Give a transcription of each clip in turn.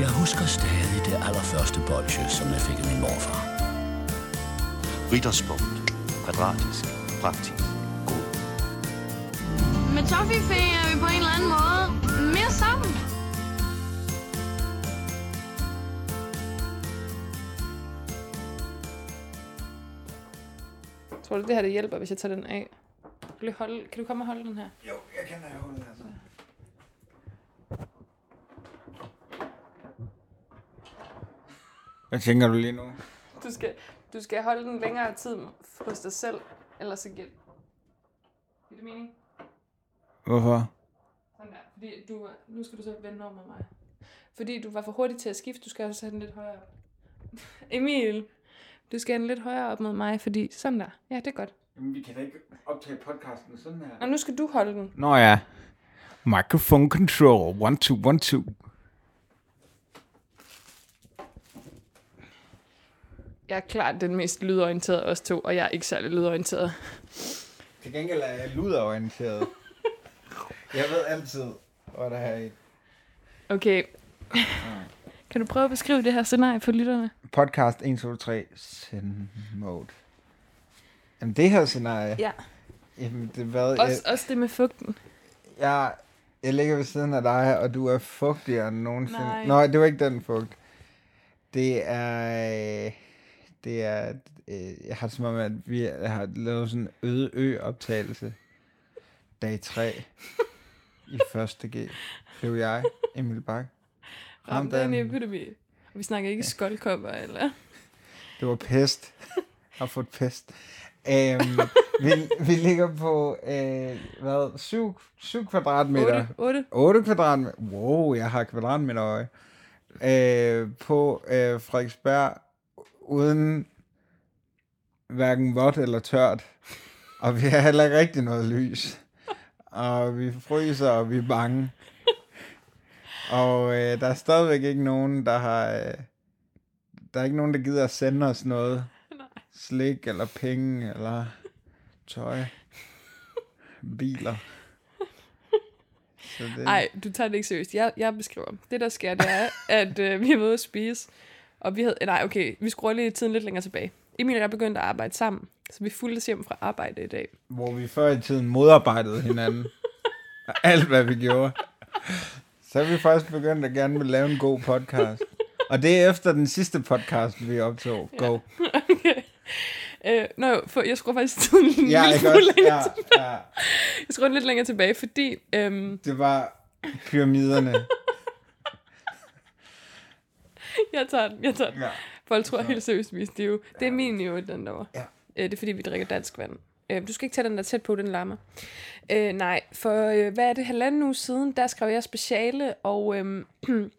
Jeg husker stadig det allerførste bolsje, som jeg fik af min morfar. Ritterspunkt. Kvadratisk. Praktisk. God. Med Toffifee er vi på en eller anden måde mere sammen. Tror du, det her det hjælper, hvis jeg tager den af? Kan du, holde, kan du komme og holde den her? Jo, jeg kan have holdet altså. Hvad tænker du lige nu? Du skal, du skal holde den længere tid hos dig selv, ellers så giver det mening? Hvorfor? Sådan der. Fordi du, nu skal du så vende over med mig. Fordi du var for hurtig til at skifte, du skal også have den lidt højere op. Emil, du skal have den lidt højere op mod mig, fordi sådan der. Ja, det er godt. Jamen, vi kan da ikke optage podcasten sådan her. Og nu skal du holde den. Nå ja. Microphone control. One, two, one, two. Jeg er klart den mest lydorienterede af os to, og jeg er ikke særlig lydorienteret. Til gengæld er jeg luderorienteret. jeg ved altid, hvad der er i. Okay. Kan du prøve at beskrive det her scenarie for lytterne? Podcast 1, 2, 3, send mode. Jamen, det her scenarie. Ja. Jamen, det hvad? Også, også det med fugten. Jeg, jeg ligger ved siden af dig, og du er fugtigere end nogensinde. Nej. Nå, det var ikke den fugt. Det er... Det er... øh, Jeg har det som om, at vi har lavet sådan en øde ø-optagelse. Dag 3. I første G. Blev jeg, Emil Bak. Ramt af en epidemi. Vi snakker ikke skoldkopper, eller? Det var pest. Jeg har fået pest. Um, vi, vi ligger på, øh, hvad, 7, 7 kvadratmeter. 8, 8. 8 kvadratmeter. Wow, jeg har kvadratmeter øje. Øh, på øh, Frederiksberg, uden hverken vådt eller tørt. Og vi har heller ikke rigtig noget lys. Og vi fryser, og vi er bange. Og øh, der er stadigvæk ikke nogen, der har... Øh, der er ikke nogen, der gider at sende os noget. Slik, eller penge, eller tøj. Biler. Så det, Nej, du tager det ikke seriøst. Jeg, jeg beskriver. Det, der sker, det er, at øh, vi er ude at spise. Og vi havde... Nej, okay. Vi skruer lige tiden lidt længere tilbage. Emil og jeg begyndte at arbejde sammen. Så vi fulgtes hjem fra arbejde i dag. hvor vi før i tiden modarbejdede hinanden. Alt, hvad vi gjorde. Så vi faktisk begyndt at gerne vil lave en god podcast. Og det er efter den sidste podcast, vi optog. Go. okay. Øh, nå for jeg skruer faktisk tiden en Ja, lille smule længere Ja, tilbage. ja. Jeg skruer lidt længere tilbage, fordi... Øhm, Det var pyramiderne. jeg tager den, jeg tager den. Ja. Folk tror helt seriøst, vi er stive. Det er min jo, den der var. Ja. Øh, det er fordi, vi drikker dansk vand. Øh, du skal ikke tage den der tæt på, den larmer. Øh, nej, for øh, hvad er det, halvanden uge siden, der skrev jeg speciale, og øh,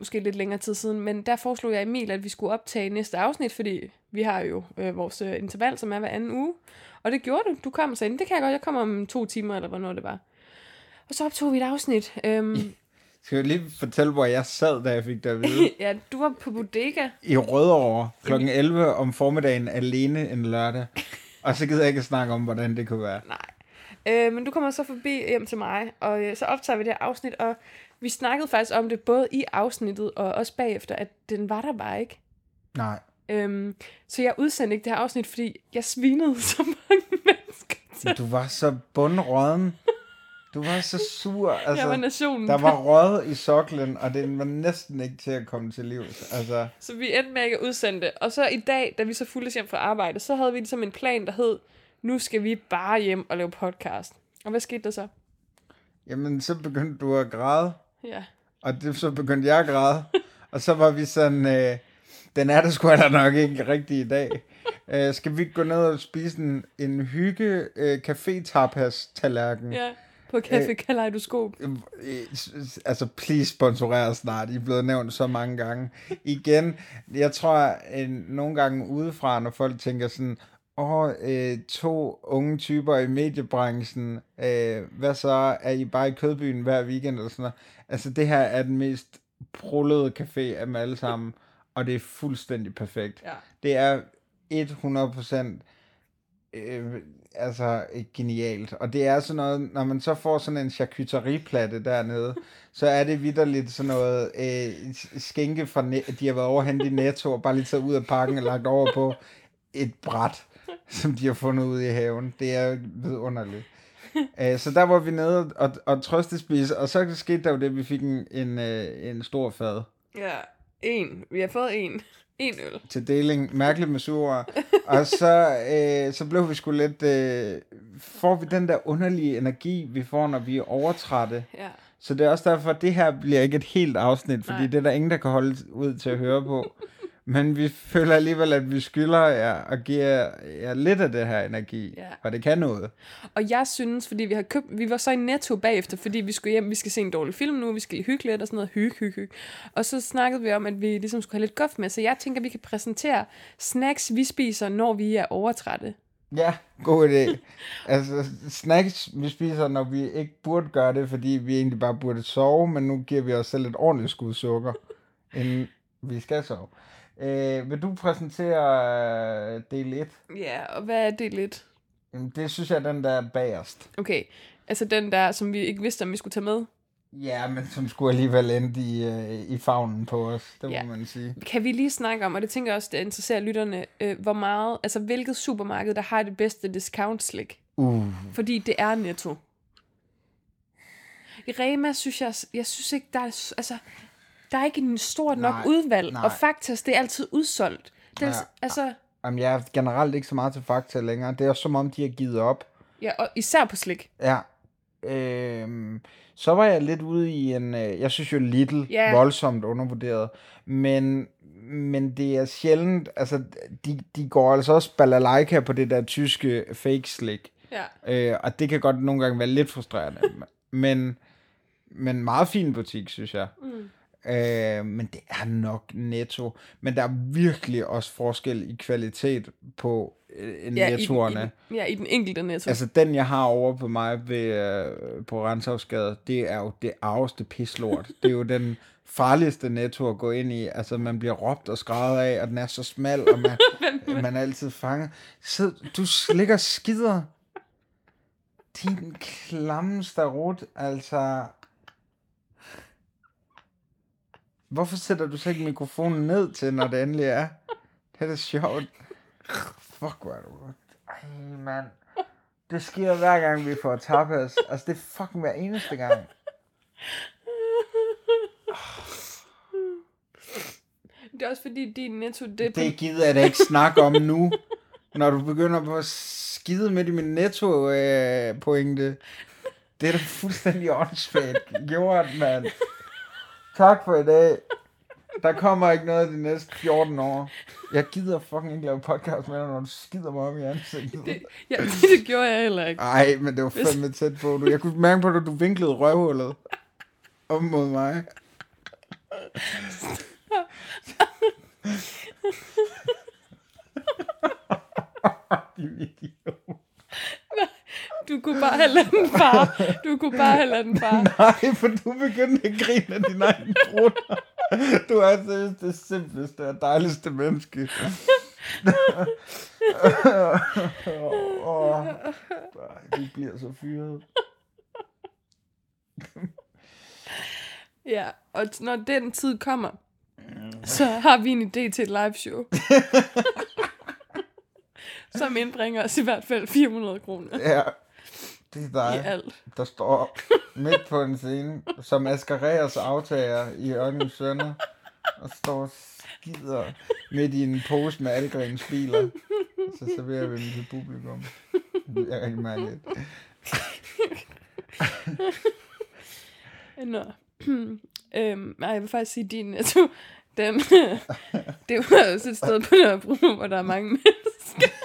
måske lidt længere tid siden, men der foreslog jeg Emil, at vi skulle optage næste afsnit, fordi vi har jo øh, vores øh, interval, som er hver anden uge. Og det gjorde du. Du kom og sagde, det kan jeg godt, jeg kommer om to timer, eller hvornår det var. Og så optog vi et afsnit. Øhm, Skal jeg lige fortælle, hvor jeg sad, da jeg fik det at vide? ja, du var på bodega. I Rødovre kl. 11 om formiddagen alene en lørdag. Og så gider jeg ikke snakke om, hvordan det kunne være. Nej. Øh, men du kommer så forbi hjem til mig, og øh, så optager vi det her afsnit, og vi snakkede faktisk om det både i afsnittet og også bagefter, at den var der bare ikke. Nej. Øhm, så jeg udsendte ikke det her afsnit, fordi jeg svinede så mange mennesker til. Du var så bundråden. Du var så sur. Altså, Jeg var nationen. Der var rød i soklen, og den var næsten ikke til at komme til liv. Altså, Så vi endte med ikke at udsende det. Og så i dag, da vi så fulgtes hjem fra arbejde, så havde vi ligesom en plan, der hed, nu skal vi bare hjem og lave podcast. Og hvad skete der så? jamen, så begyndte du at græde, Ja. og det, så begyndte jeg at græde. Og så var vi sådan, øh, den er der sgu da nok ikke rigtig i dag. Øh, skal vi gå ned og spise en, en hygge øh, café tapas tallerken? ja. På Café Kaleidoskop. Øh, altså, please sponsorer snart. I er blevet nævnt så mange gange. Igen, jeg tror, at nogle gange udefra, når folk tænker sådan, åh, øh, to unge typer i mediebranchen, øh, hvad så, er I bare i Kødbyen hver weekend eller sådan noget? Altså, det her er den mest prullede café af dem alle sammen, og det er fuldstændig perfekt. Ja. Det er 100% øh, altså genialt. Og det er sådan noget, når man så får sådan en charcuterieplatte dernede, så er det vidderligt sådan noget øh, skænke fra, ne- de har været overhentet i Netto, og bare lige taget ud af pakken og lagt over på et bræt, som de har fundet ude i haven. Det er vidunderligt. Øh, så der var vi nede og, og trøstespise, og så skete der jo det, at vi fik en, en, øh, en stor fad Ja, en. Vi har fået en. En øl. til deling. Mærkeligt med sure. Og så, øh, så blev vi sgu lidt... Øh, får vi den der underlige energi, vi får, når vi er overtrætte. Ja. Så det er også derfor, at det her bliver ikke et helt afsnit, fordi Nej. det er der ingen, der kan holde ud til at høre på. Men vi føler alligevel, at vi skylder jer og giver jer lidt af det her energi, Ja. og det kan noget. Og jeg synes, fordi vi har købt, vi var så i Netto bagefter, fordi vi skulle hjem, vi skal se en dårlig film nu, vi skal lige hygge lidt og sådan noget, hygge, hygge, hygge. Og så snakkede vi om, at vi ligesom skulle have lidt guf med, så jeg tænker, at vi kan præsentere snacks, vi spiser, når vi er overtrætte. Ja, god idé. altså, snacks, vi spiser, når vi ikke burde gøre det, fordi vi egentlig bare burde sove, men nu giver vi os selv et ordentligt skud sukker, inden vi skal sove. Øh, vil du præsentere øh, del 1? Ja, og hvad er det lidt? Jamen, Det synes jeg er den der er bagerst. Okay, altså den der, som vi ikke vidste, om vi skulle tage med. Ja, men som skulle alligevel endte i, øh, i favnen på os, det må Ja. man sige. Kan vi lige snakke om, og det tænker jeg også, det interesserer lytterne, øh, hvor meget, altså hvilket supermarked, der har det bedste discount slik? Uh. Fordi det er netto. I Rema synes jeg, jeg synes ikke, der er, altså, der er ikke en stort nok Nej, udvalg, nej. og faktisk, det er altid udsolgt. Det er, Ja. altså, Jamen, jeg er generelt ikke så meget til fakta længere. Det er også som om, de har givet op. ja, og især på slik. Ja. Øhm, så var jeg lidt ude i en... Øh, jeg synes jo Lidl Ja. voldsomt undervurderet. Men, men det er sjældent... Altså, de, de går altså også balalaika på det der tyske fake slik. Ja. Øh, og det kan godt nogle gange være lidt frustrerende. men, men meget fin butik, synes jeg. Mm. Øh, men det er nok netto. Men der er virkelig også forskel i kvalitet på øh, Ja, i, den, nettoerne. i, den, ja, i den enkelte netto. Altså den, jeg har over på mig ved, øh, på Renshavsgade, det er jo det arveste pislort. det er jo den farligste netto at gå ind i. Altså man bliver råbt og skrevet af, og den er så smal, og man, man er altid fanget. Så du slikker skider. Din klamme starut, altså... Hvorfor sætter du så ikke mikrofonen ned til, når det endelig er? Det er da sjovt. Fuck, hvor er du. Ej, mand. Det sker hver gang, vi får tapas. Altså, det er fucking hver eneste gang. det er også fordi, din netto, det er Det gider jeg da ikke snakke om nu. Når du begynder på at skide midt i min netto-pointe. det er da fuldstændig åndssvagt gjort, mand. Tak for i dag. Der kommer ikke noget de næste 14 år. Jeg gider fucking ikke lave podcast med dig, når du skider mig op i ansigtet. det, ja, det gjorde jeg heller ikke. Ej, men det var fandme tæt på. Du. Jeg kunne mærke på, at du vinklede røvhullet om mod mig. Din idiot. Du kunne bare have ladet den far. Du kunne bare have ladet den far. Nej, for du begyndte at grine af din egen brutter. Du er seriøst det simpleste og dejligste menneske. Åh, du bliver så fyret. Ja, og når den tid kommer, så har vi en idé til et live show. som indbringer os i hvert fald 400 kroner Ja, det er i dig, alt. der står midt på en scene, som Asger Reers aftager i Ørnens Sønner, og står og skider midt i en pose med Algrens biler. Så serverer vi dem til publikum. Det er rigtig mærkeligt. Nå. øhm, nej, jeg vil faktisk sige, din netto, den, det var også et sted på Nørrebro, hvor der er mange mennesker.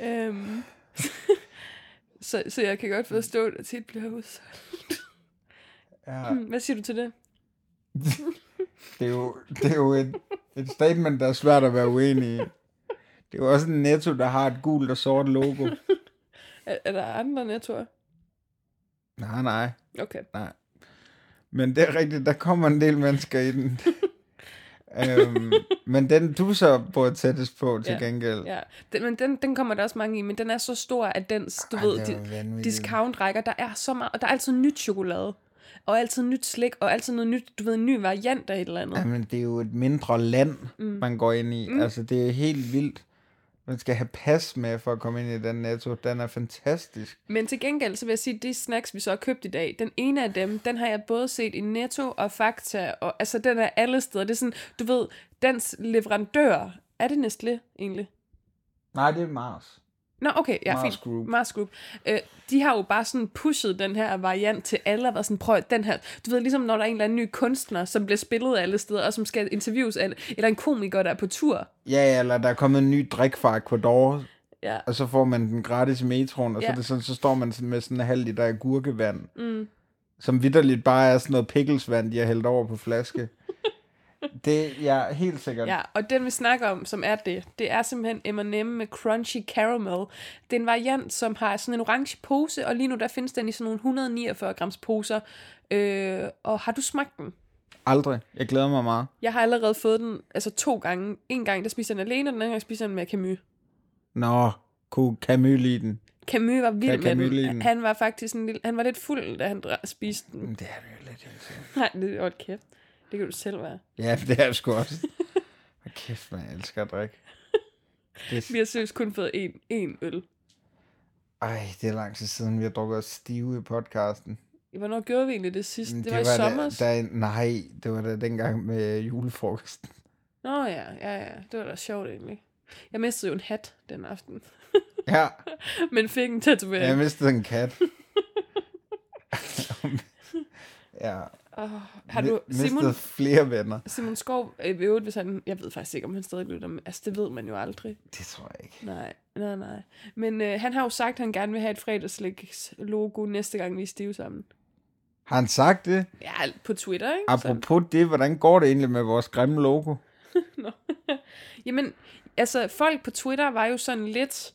Øhm, så, så jeg kan godt forstå, at det tit bliver udsolgt. Ja, Hvad siger du til det? det er jo, det er jo et, et statement, der er svært at være uenig i. Det er jo også en netto, der har et gult og sort logo. Er, er der andre nettoer? Nej, nej. Okay. Men det er rigtigt, der kommer en del mennesker i den. Øhm, men den du så bor tættest på til Ja. gengæld. Ja, den, men den, den kommer der også mange i, men den er så stor, at den, du Ej, ved, di- discount-rækker, der er så meget, og der er altid nyt chokolade, og altid nyt slik, og altid noget nyt, du ved, en ny variant af et eller andet. Jamen, det er jo et mindre land, mm. man går ind i. Mm. Altså, det er helt vildt. Man skal have pas med for at komme ind i den netto. Den er fantastisk. Men til gengæld, så vil jeg sige, at de snacks, vi så har købt i dag, den ene af dem, den har jeg både set i Netto og Fakta, og altså den er alle steder. Det er sådan, du ved, dens leverandør, er det Nestlé egentlig? Nej, det er Mars. Nå, okay, ja, Mars fint. Group. Mars Group. Øh, de har jo bare sådan pushet den her variant til alle, og været sådan, prøv den her. Du ved, ligesom når der er en eller anden ny kunstner, som bliver spillet alle steder, og som skal interviews alle, eller en komiker, der er på tur. Ja, ja, eller der er kommet en ny drik fra Ecuador, Ja. og så får man den gratis i metroen, og så, Ja. er det sådan, så står man sådan med sådan en halv liter agurkevand, mm. som vidderligt bare er sådan noget pickelsvand, de har hældt over på flaske. det ja, helt sikkert. Ja, og den vi snakker om, som er det, det er simpelthen M&M med crunchy caramel. Det er en variant, som har sådan en orange pose, og lige nu der findes den i sådan nogle 149 grams poser. Øh, og har du smagt den? Aldrig. Jeg glæder mig meget. Jeg har allerede fået den altså to gange. En gang, der spiste jeg den alene, og den anden gang spiste jeg den med Camus. Nå, kunne Camus lide den? Camus var vild med Camus lide den. Han var faktisk en lille, han var lidt fuld, da han spiste den. Det er det jo lidt. Nej, det er et kæft. Det kan du selv være. Ja, det er jeg sgu også. Kæft, man jeg elsker at drikke. Det, Vi har seriøst kun fået en, en øl. ej, det er lang tid siden, vi har drukket os stive i podcasten. Hvornår gjorde vi egentlig det sidste? Det, det var, i da, sommer. da, nej, det var da dengang med julefrokosten. Nå ja, ja, ja. Det var da sjovt egentlig. Jeg mistede jo en hat den aften, Ja, men fik en tatovering. jeg mistede en kat. ja, Oh, har du, Simon, flere venner. Simon Skov, øh, i øvrigt, hvis han, jeg ved faktisk ikke, om han stadig lytter, men altså, det ved man jo aldrig. Det tror jeg ikke. Nej, nej, nej. Men øh, han har jo sagt, at han gerne vil have et fredagslægs logo næste gang, vi er stive sammen. Har han sagt det? Ja, på Twitter, ikke? Apropos det, hvordan går det egentlig med vores grimme logo? Jamen, altså, folk på Twitter var jo sådan lidt,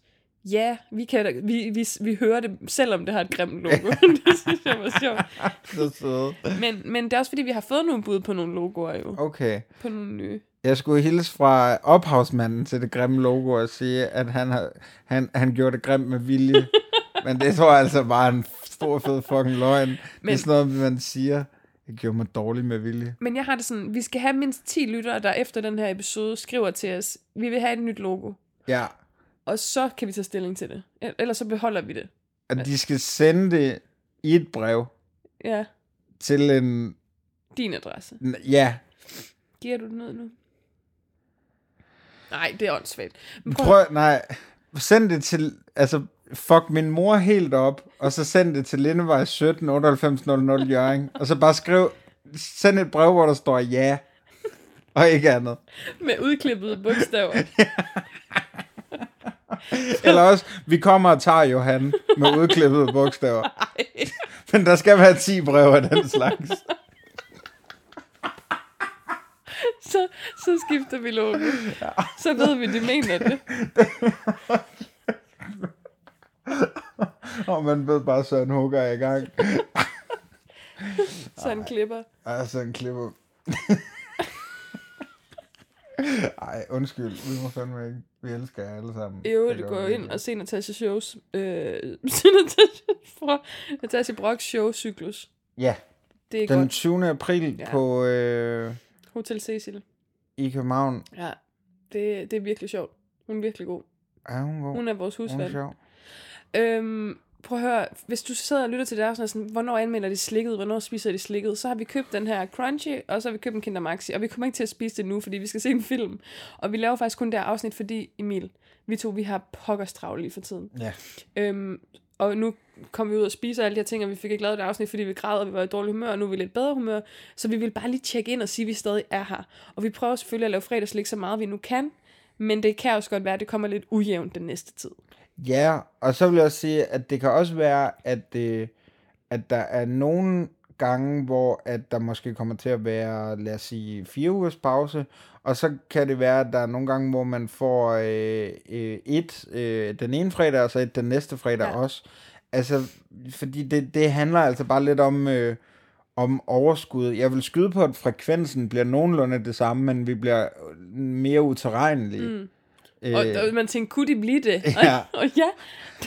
ja, vi, kan, vi, vi, vi hører det, selvom det har et grimt logo. det synes jeg var sjovt. Så. Men, men det er også fordi, vi har fået nogle bud på nogle logoer jo. Okay. På nogle nye. Jeg skulle hilse fra ophavsmanden til det grimme logo og sige, at han, har, han, han gjorde det grimt med vilje. Men det tror jeg altså bare en stor fed fucking løgn. Men... Det er sådan noget, man siger, jeg gjorde mig dårlig med vilje. Men jeg har det sådan, vi skal have mindst 10 lyttere, der efter den her episode skriver til os, vi vil have et nyt logo. Ja, Og så kan vi tage stilling til det. El- Ellers så beholder vi det. og de skal sende det i et brev Ja, til en... din adresse. Ja, Giver du den ud nu? Nej, det er åndssvagt. Men prøv, prøv, nej, send det til, altså, fuck min mor helt op, og så send det til Lindevej 17 9800 Jørgen, og så bare skriv, send et brev, hvor der står ja, og ikke andet. med udklippede bogstaver. Eller også, vi kommer og tager Johan med udklippede bogstaver. Men der skal være 10 breve af den slags. så, så skifter vi logo. Så ved vi, de mener det. Og man ved bare, Søren Hugger er i gang. Så han klipper. Altså en klipper. Ej, undskyld. Vi må fandme ikke. Vi elsker jer alle sammen. Jo, Det går ind og se Natasha shows. Øh, Natasha, Natasha Brocks showcyklus. Ja, Det er den godt. 20. april Ja. på øh, Hotel Cecil. i København. Ja, det, det er virkelig sjovt. Hun er virkelig god. Er hun god? Hun er vores Hun er husvand. sjov. Øhm, prøv at høre, hvis du sidder og lytter til det her, sådan, sådan, hvornår anmelder de slikket, hvornår spiser de slikket, så har vi købt den her Crunchy, og så har vi købt en Kinder Maxi, og vi kommer ikke til at spise det nu, fordi vi skal se en film. Og vi laver faktisk kun det her afsnit, fordi Emil, vi to, vi har pokkers travlt lige for tiden. Ja. Øhm, og nu kom vi ud og spiser alle de her ting, og vi fik ikke lavet det afsnit, fordi vi græd, og vi var i dårlig humør, og nu er vi lidt bedre humør. Så vi vil bare lige tjekke ind og sige, at vi stadig er her. Og vi prøver selvfølgelig at lave fredagslik så meget, vi nu kan, men det kan også godt være, at det kommer lidt ujævnt den næste tid. Ja, og så vil jeg også sige, at det kan også være, at, øh, at der er nogle gange, hvor at der måske kommer til at være, lad os sige, fire ugers pause, og så kan det være, at der er nogle gange, hvor man får øh, øh, et øh, den ene fredag, og så et den næste fredag Ja. også. Altså, fordi det, det handler altså bare lidt om, øh, om overskud. Jeg vil skyde på, at frekvensen bliver nogenlunde det samme, men vi bliver mere uterrenlige. Mm. Og, og man tænkte, kunne de blive det? Ja. Og, og ja,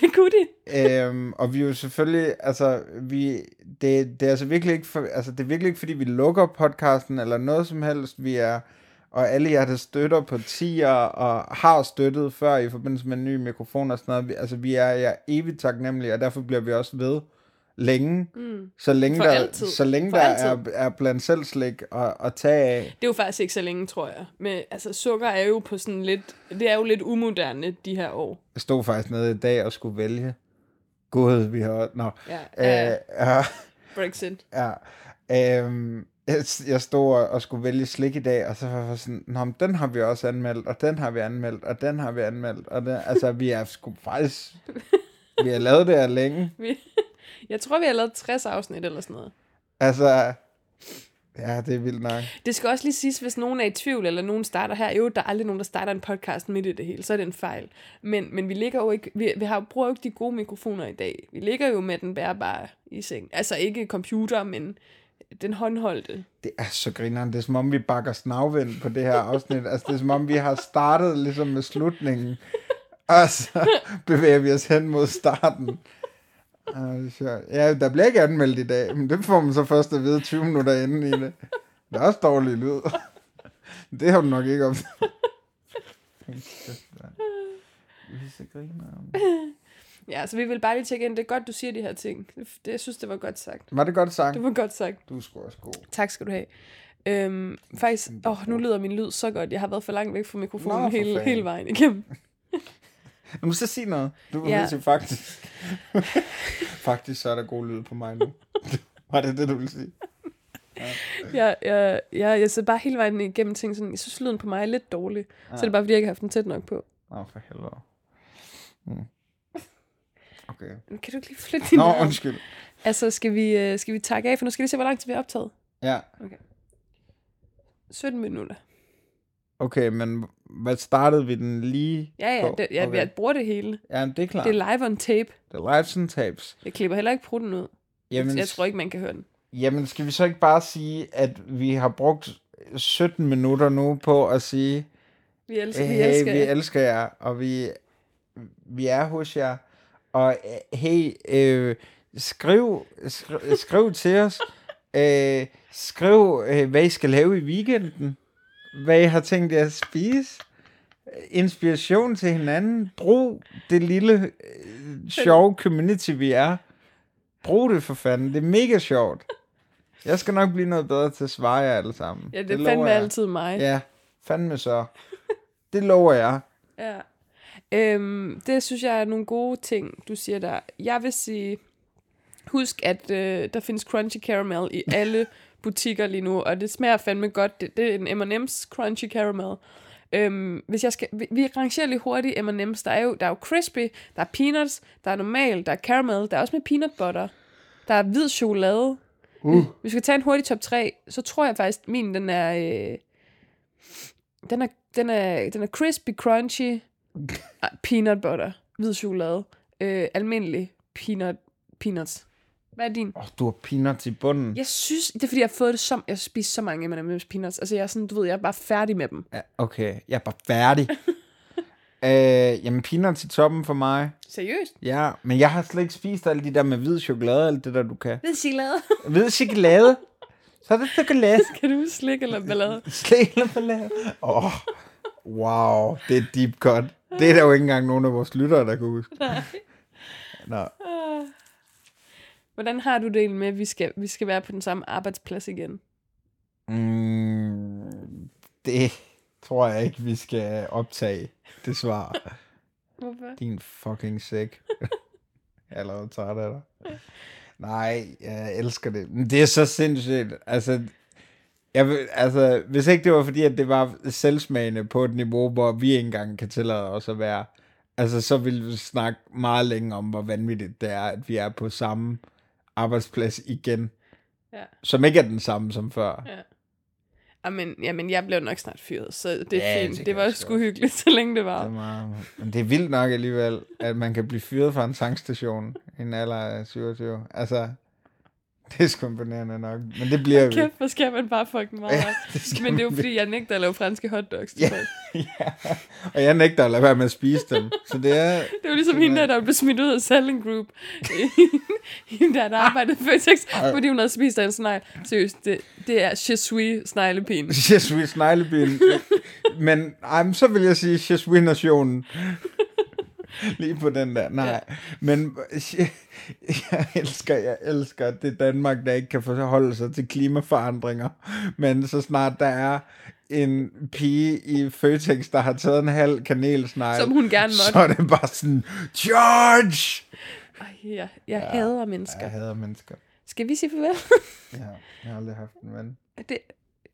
det kunne de. øhm, og vi er jo selvfølgelig, altså, vi, det, det er altså virkelig ikke, for, altså, det er virkelig ikke, fordi vi lukker podcasten eller noget som helst. Vi er, og alle jer, der støtter på tier og har støttet før i forbindelse med en ny mikrofon og sådan noget, vi, altså, vi er jer evigt taknemmelige, og derfor bliver vi også ved længe, mm. så længe For der, altid. så længe For der altid. er, er blandt selv slik og, og tage af. Det er jo faktisk ikke så længe, tror jeg. Men altså, sukker er jo på sådan lidt... Det er jo lidt umoderne de her år. Jeg stod faktisk nede i dag og skulle vælge. Gud, vi har... Nå. Ja, Øh, ja. ja. Brexit. Ja. Øhm, jeg, stod og, og skulle vælge slik i dag, og så var jeg sådan, Nå, men den har vi også anmeldt, og den har vi anmeldt, og den har vi anmeldt. Og den, altså, vi er sgu faktisk... vi har lavet det her længe. Vi, jeg tror, vi har lavet 60 afsnit eller sådan noget. Altså, ja, det er vildt nok. Det skal også lige siges, hvis nogen er i tvivl, eller nogen starter her. Jo, der er aldrig nogen, der starter en podcast midt i det hele. Så er det en fejl. Men, men vi ligger jo ikke... Vi, vi har, bruger jo ikke de gode mikrofoner i dag. Vi ligger jo med den bærbare i seng. Altså ikke computer, men den håndholdte. Det er så grineren. Det er som om, vi bakker snavvind på det her afsnit. altså, det er som om, vi har startet ligesom med slutningen, og så bevæger vi os hen mod starten. Ah, det er sjovt. Ja, der bliver ikke anmeldt i dag, men det får man så først at vide 20 minutter inden i det. Der er også dårlig lyd. Det har du nok ikke opdaget. Ja, så vi vil bare lige tjekke ind. Det er godt, du siger de her ting. Det, jeg synes, det var godt sagt. Var det godt sagt? Det var godt sagt. Du er sgu også god. Tak skal du have. Øhm, faktisk, åh, nu lyder min lyd så godt. Jeg har været for langt væk fra mikrofonen Nå, hele, hele vejen igennem. Nu må så sige noget. Du vil Ja. ja. sige faktisk. faktisk så er der god lyd på mig nu. Var det det, du ville sige? Jeg, jeg, jeg, jeg sidder bare hele vejen igennem ting sådan, jeg synes lyden på mig er lidt dårlig. Ja. Så er det bare, fordi jeg ikke har haft den tæt nok på. Åh, for helvede. Mm. Okay. Men Kan du ikke lige flytte din Nå, arm? undskyld. Altså, skal vi, øh, skal vi takke af, for nu skal vi se, hvor lang tid vi har optaget. Ja, 17 minutter. okay, men hvad startede vi den lige Ja, ja, på? det, jeg, okay. jeg bruger det hele. Ja, men det er klart. Det er live on tape. Det er lives and tapes. Jeg klipper heller ikke prutten ud. Jamen, Jeg tror ikke, man kan høre den. jamen, skal vi så ikke bare sige, at vi har brugt 17 minutter nu på at sige, Vi elsker, vi hey, elsker. vi elsker jer, og vi, vi er hos jer. Og hey, øh, skriv, skriv, skriv til os. Øh, skriv, øh, hvad I skal lave i weekenden. Hvad I har tænkt jer at spise. Inspiration til hinanden. Brug det lille øh, sjove community, vi er. Brug det for fanden. Det er mega sjovt. Jeg skal nok blive noget bedre til at svare jer alle sammen. Ja, det, det fandme jeg. altid mig. Ja, fandme så. Det lover jeg. Ja. Øhm, det synes jeg er nogle gode ting, du siger der. Jeg vil sige, husk, at øh, der findes crunchy caramel i alle butikker lige nu, og det smager fandme godt. Det, det er en M&M's crunchy caramel. Øhm, hvis jeg skal, vi, vi rangerer lige hurtigt M&M's. Der er jo der er jo crispy, der er peanuts, der er normal, der er caramel, der er også med peanut butter, der er hvid chokolade. Uh. Hvis vi skal tage en hurtig top 3, så tror jeg faktisk, min den er, øh, den er, den er, den er crispy, crunchy, ah, peanut butter, hvid chokolade, øh, almindelig peanut, peanuts. Hvad er din? Åh, oh, du har peanuts i bunden. Jeg synes, det er fordi, jeg har fået det som, jeg spist så mange M&M's peanuts. Altså, jeg er sådan, du ved, jeg er bare færdig med dem. Ja, okay, jeg er bare færdig. øh, jamen, peanuts i toppen for mig. Seriøst? Ja, men jeg har slet ikke spist alt det der med hvid chokolade, alt det der, du kan. Hvid chokolade. Hvid chokolade. Så er det chokolade. kan du slik eller ballade? Slik eller ballade. Åh, oh, wow, det er deep cut. Det er der jo ikke engang nogen af vores lyttere, der kan huske. Nå, Hvordan har du det med, at vi skal, vi skal være på den samme arbejdsplads igen? mm, det tror jeg ikke, vi skal optage, det svar. Hvorfor? Din fucking sæk. jeg er allerede træt af dig. Nej, jeg elsker det. Men det er så sindssygt. Altså, jeg altså, hvis ikke det var fordi, at det var selvsmagende på et niveau, hvor vi ikke engang kan tillade os at være, altså, så ville vi snakke meget længe om, hvor vanvittigt det er, at vi er på samme arbejdsplads igen, Ja. som ikke er den samme som før. Ja. Jamen, jamen, jeg blev nok snart fyret, så det er Ja, det fint. Det var jeg sgu hyggeligt, så længe det var. Det er meget, men det er vildt nok alligevel, at man kan blive fyret fra en tankstation i en alder af 27. Altså, Det er sgu imponerende nok. Men det bliver vi. Kæft, hvor skal man bare fucking meget Ja, det Men det er jo fordi, jeg nægter at lave franske hotdogs til Ja. folk. ja. Og jeg nægter at lade være med at spise dem. Så det er... Det var ligesom hende der, der blev smidt ud af Selling Group. hende der, der arbejdede i Føtex, fordi hun havde spist af en snegl. Seriøst, det, det er je suis sneglepin. Je suis sneglebin. Men ej, så vil jeg sige, je suis nationen. Lige på den der. Nej, ja. men jeg, elsker, jeg elsker det Danmark, der ikke kan forholde sig til klimaforandringer. Men så snart der er en pige i Føtex, der har taget en halv kanelsnegl, Som hun gerne måtte. så er det bare sådan, George! Ej, jeg, jeg ja, hader mennesker. Jeg hader mennesker. Skal vi sige farvel? Ja, jeg har aldrig haft en ven. det,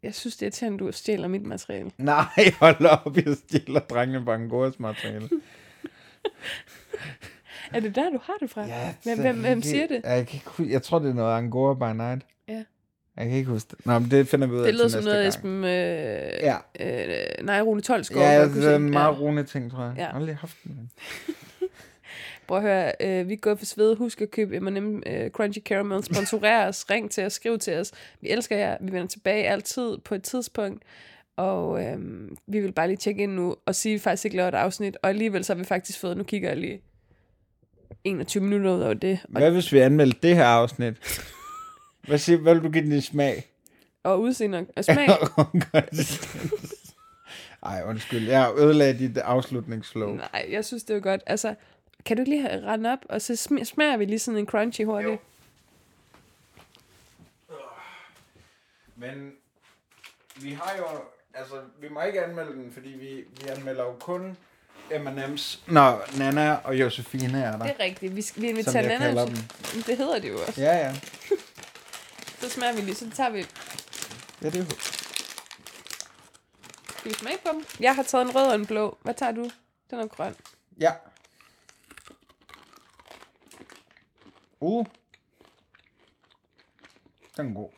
jeg synes, det er irriterende, du stjæler mit materiale. Nej, hold op, jeg stjæler drengene Bangoras materiale. Er det der, du har det fra? Ja, hvem, hvem, hvem siger det? Jeg, kan ikke, jeg tror, det er noget Angora by Night. Ja. Jeg kan ikke huske det. Nå, men det finder vi ud af Det lyder som noget. Esben... Øh, Ja. øh, nej, Rune Tolsgaard. Ja, det er en meget rolig ting, tror jeg. Ja. Jeg har aldrig haft den. Prøv at høre, øh, vi gået for sved. Husk at købe M&M øh, Crunchy Caramel. Sponsorer os, ring til os, skriv til os. Vi elsker jer. Vi vender tilbage altid på et tidspunkt. Og øh, vi vil bare lige tjekke ind nu og sige, at vi faktisk ikke laver et afsnit. Og alligevel så har vi faktisk fået, nu kigger jeg lige 21 minutter ud over det. Og, Hvad hvis vi anmeldte det her afsnit? Hvad, siger, hvad vil du give den i smag? og udseende og smag. Ej, undskyld. Jeg ødelagde dit afslutningsflow. Nej, jeg synes, det er godt. Altså, kan du ikke lige rende op, og så sm- smager vi lige sådan en crunchy hurtigt? Jo. Men vi har jo, altså, vi må ikke anmelde den, fordi vi, vi anmelder jo kun M&M's, når Nana og Josefine er der. Det er rigtigt. Vi, skal, vi Som inviterer Nana. kalder til- Det hedder det jo også. Ja, ja. Så smager vi lige, så tager vi... Ja, det er jo... Skal vi smage på dem? Jeg har taget en rød og en blå. Hvad tager du? Den er grøn. Ja. Uh. Den er god.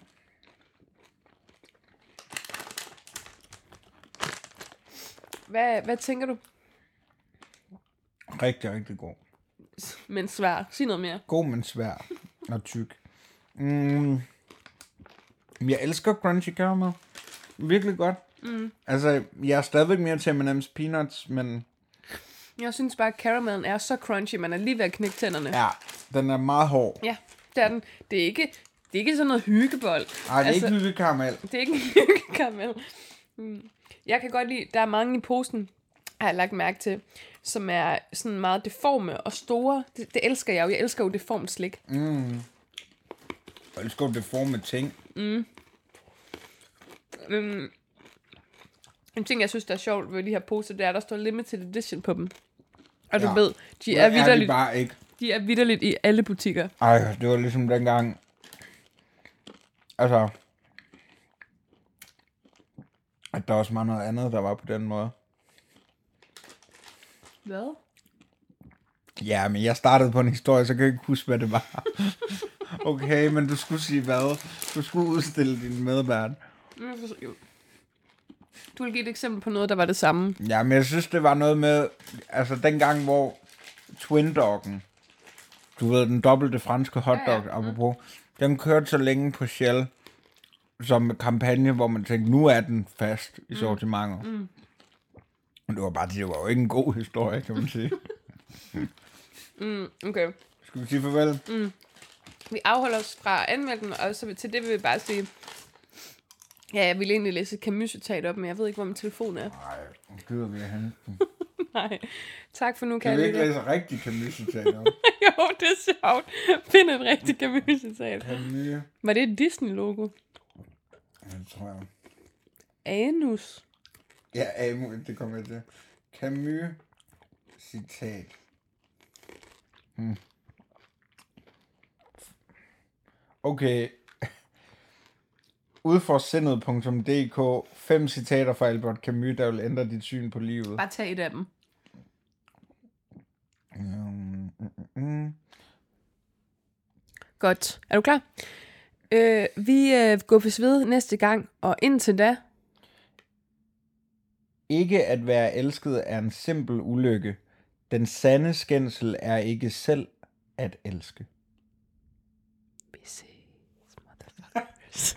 Hvad, hvad tænker du? Rigtig, rigtig god. Men svær. Sig noget mere. God, men svær og tyk. Mm. Jeg elsker crunchy caramel. Virkelig godt. Mm. Altså, jeg er stadigvæk mere til M&M's peanuts, men Jeg synes bare, at caramellen er så crunchy, man er lige ved at knække tænderne. ja, den er meget hård. ja det er den. Det er ikke, det er ikke sådan noget hyggebold. Ej, det er altså, ikke hyggekaramel. Det er ikke en hyggekaramel. Mm. Jeg kan godt lide, der er mange i posen, har jeg lagt mærke til, som er sådan meget deforme og store. Det, det elsker jeg jo. Jeg elsker jo deformt slik. Jeg elsker det form ting. En ting, jeg synes, der er sjovt ved de her poser, det er, at der står limited edition på dem. Og du Ja. ved, de er, er de bare ikke. de er vidderligt i alle butikker. Ej, det var ligesom dengang... Altså... At der også var noget andet, der var på den måde. Hvad? Ja, men jeg startede på en historie, så kan jeg ikke huske, hvad det var. okay, men du skulle sige hvad? Du skulle udstille din medvært. Du vil give et eksempel på noget, der var det samme. Ja, men jeg synes, det var noget med... Altså, dengang, hvor Twin Doggen, du ved, den dobbelte franske hotdog, ja, ja. apropos, den kørte så længe på Shell, som kampagne, hvor man tænkte, nu er den fast i sortimentet. Mm. Men det var bare, det var jo ikke en god historie, kan man sige. Okay. Skal vi sige farvel? Mm. Vi afholder os fra at anmelde den, og så til det vil vi bare sige... Ja, jeg ville egentlig læse Camus-citat op, men jeg ved ikke, hvor min telefon er. Nej, nu gider vi at den. Nej. Tak for nu, Kan kan jeg ikke læse rigtig Camus-citater? Jo, det er sjovt. Find et rigtigt Camus-citat. Camus, Var det et Disney-logo? Det tror jeg. Anus. Ja, Amu, det kommer jeg til. Camus, citat. Hmm. Okay. Udforsindet.dk Fem citater fra Albert Camus, der vil ændre dit syn på livet. Bare tag et af dem. Mm, mm, mm. Godt. Er du klar? Øh, vi øh, går for ved næste gang, og indtil da, Ikke at være elsket er en simpel ulykke. Den sande skændsel er ikke selv at elske. vi ses. Cheers.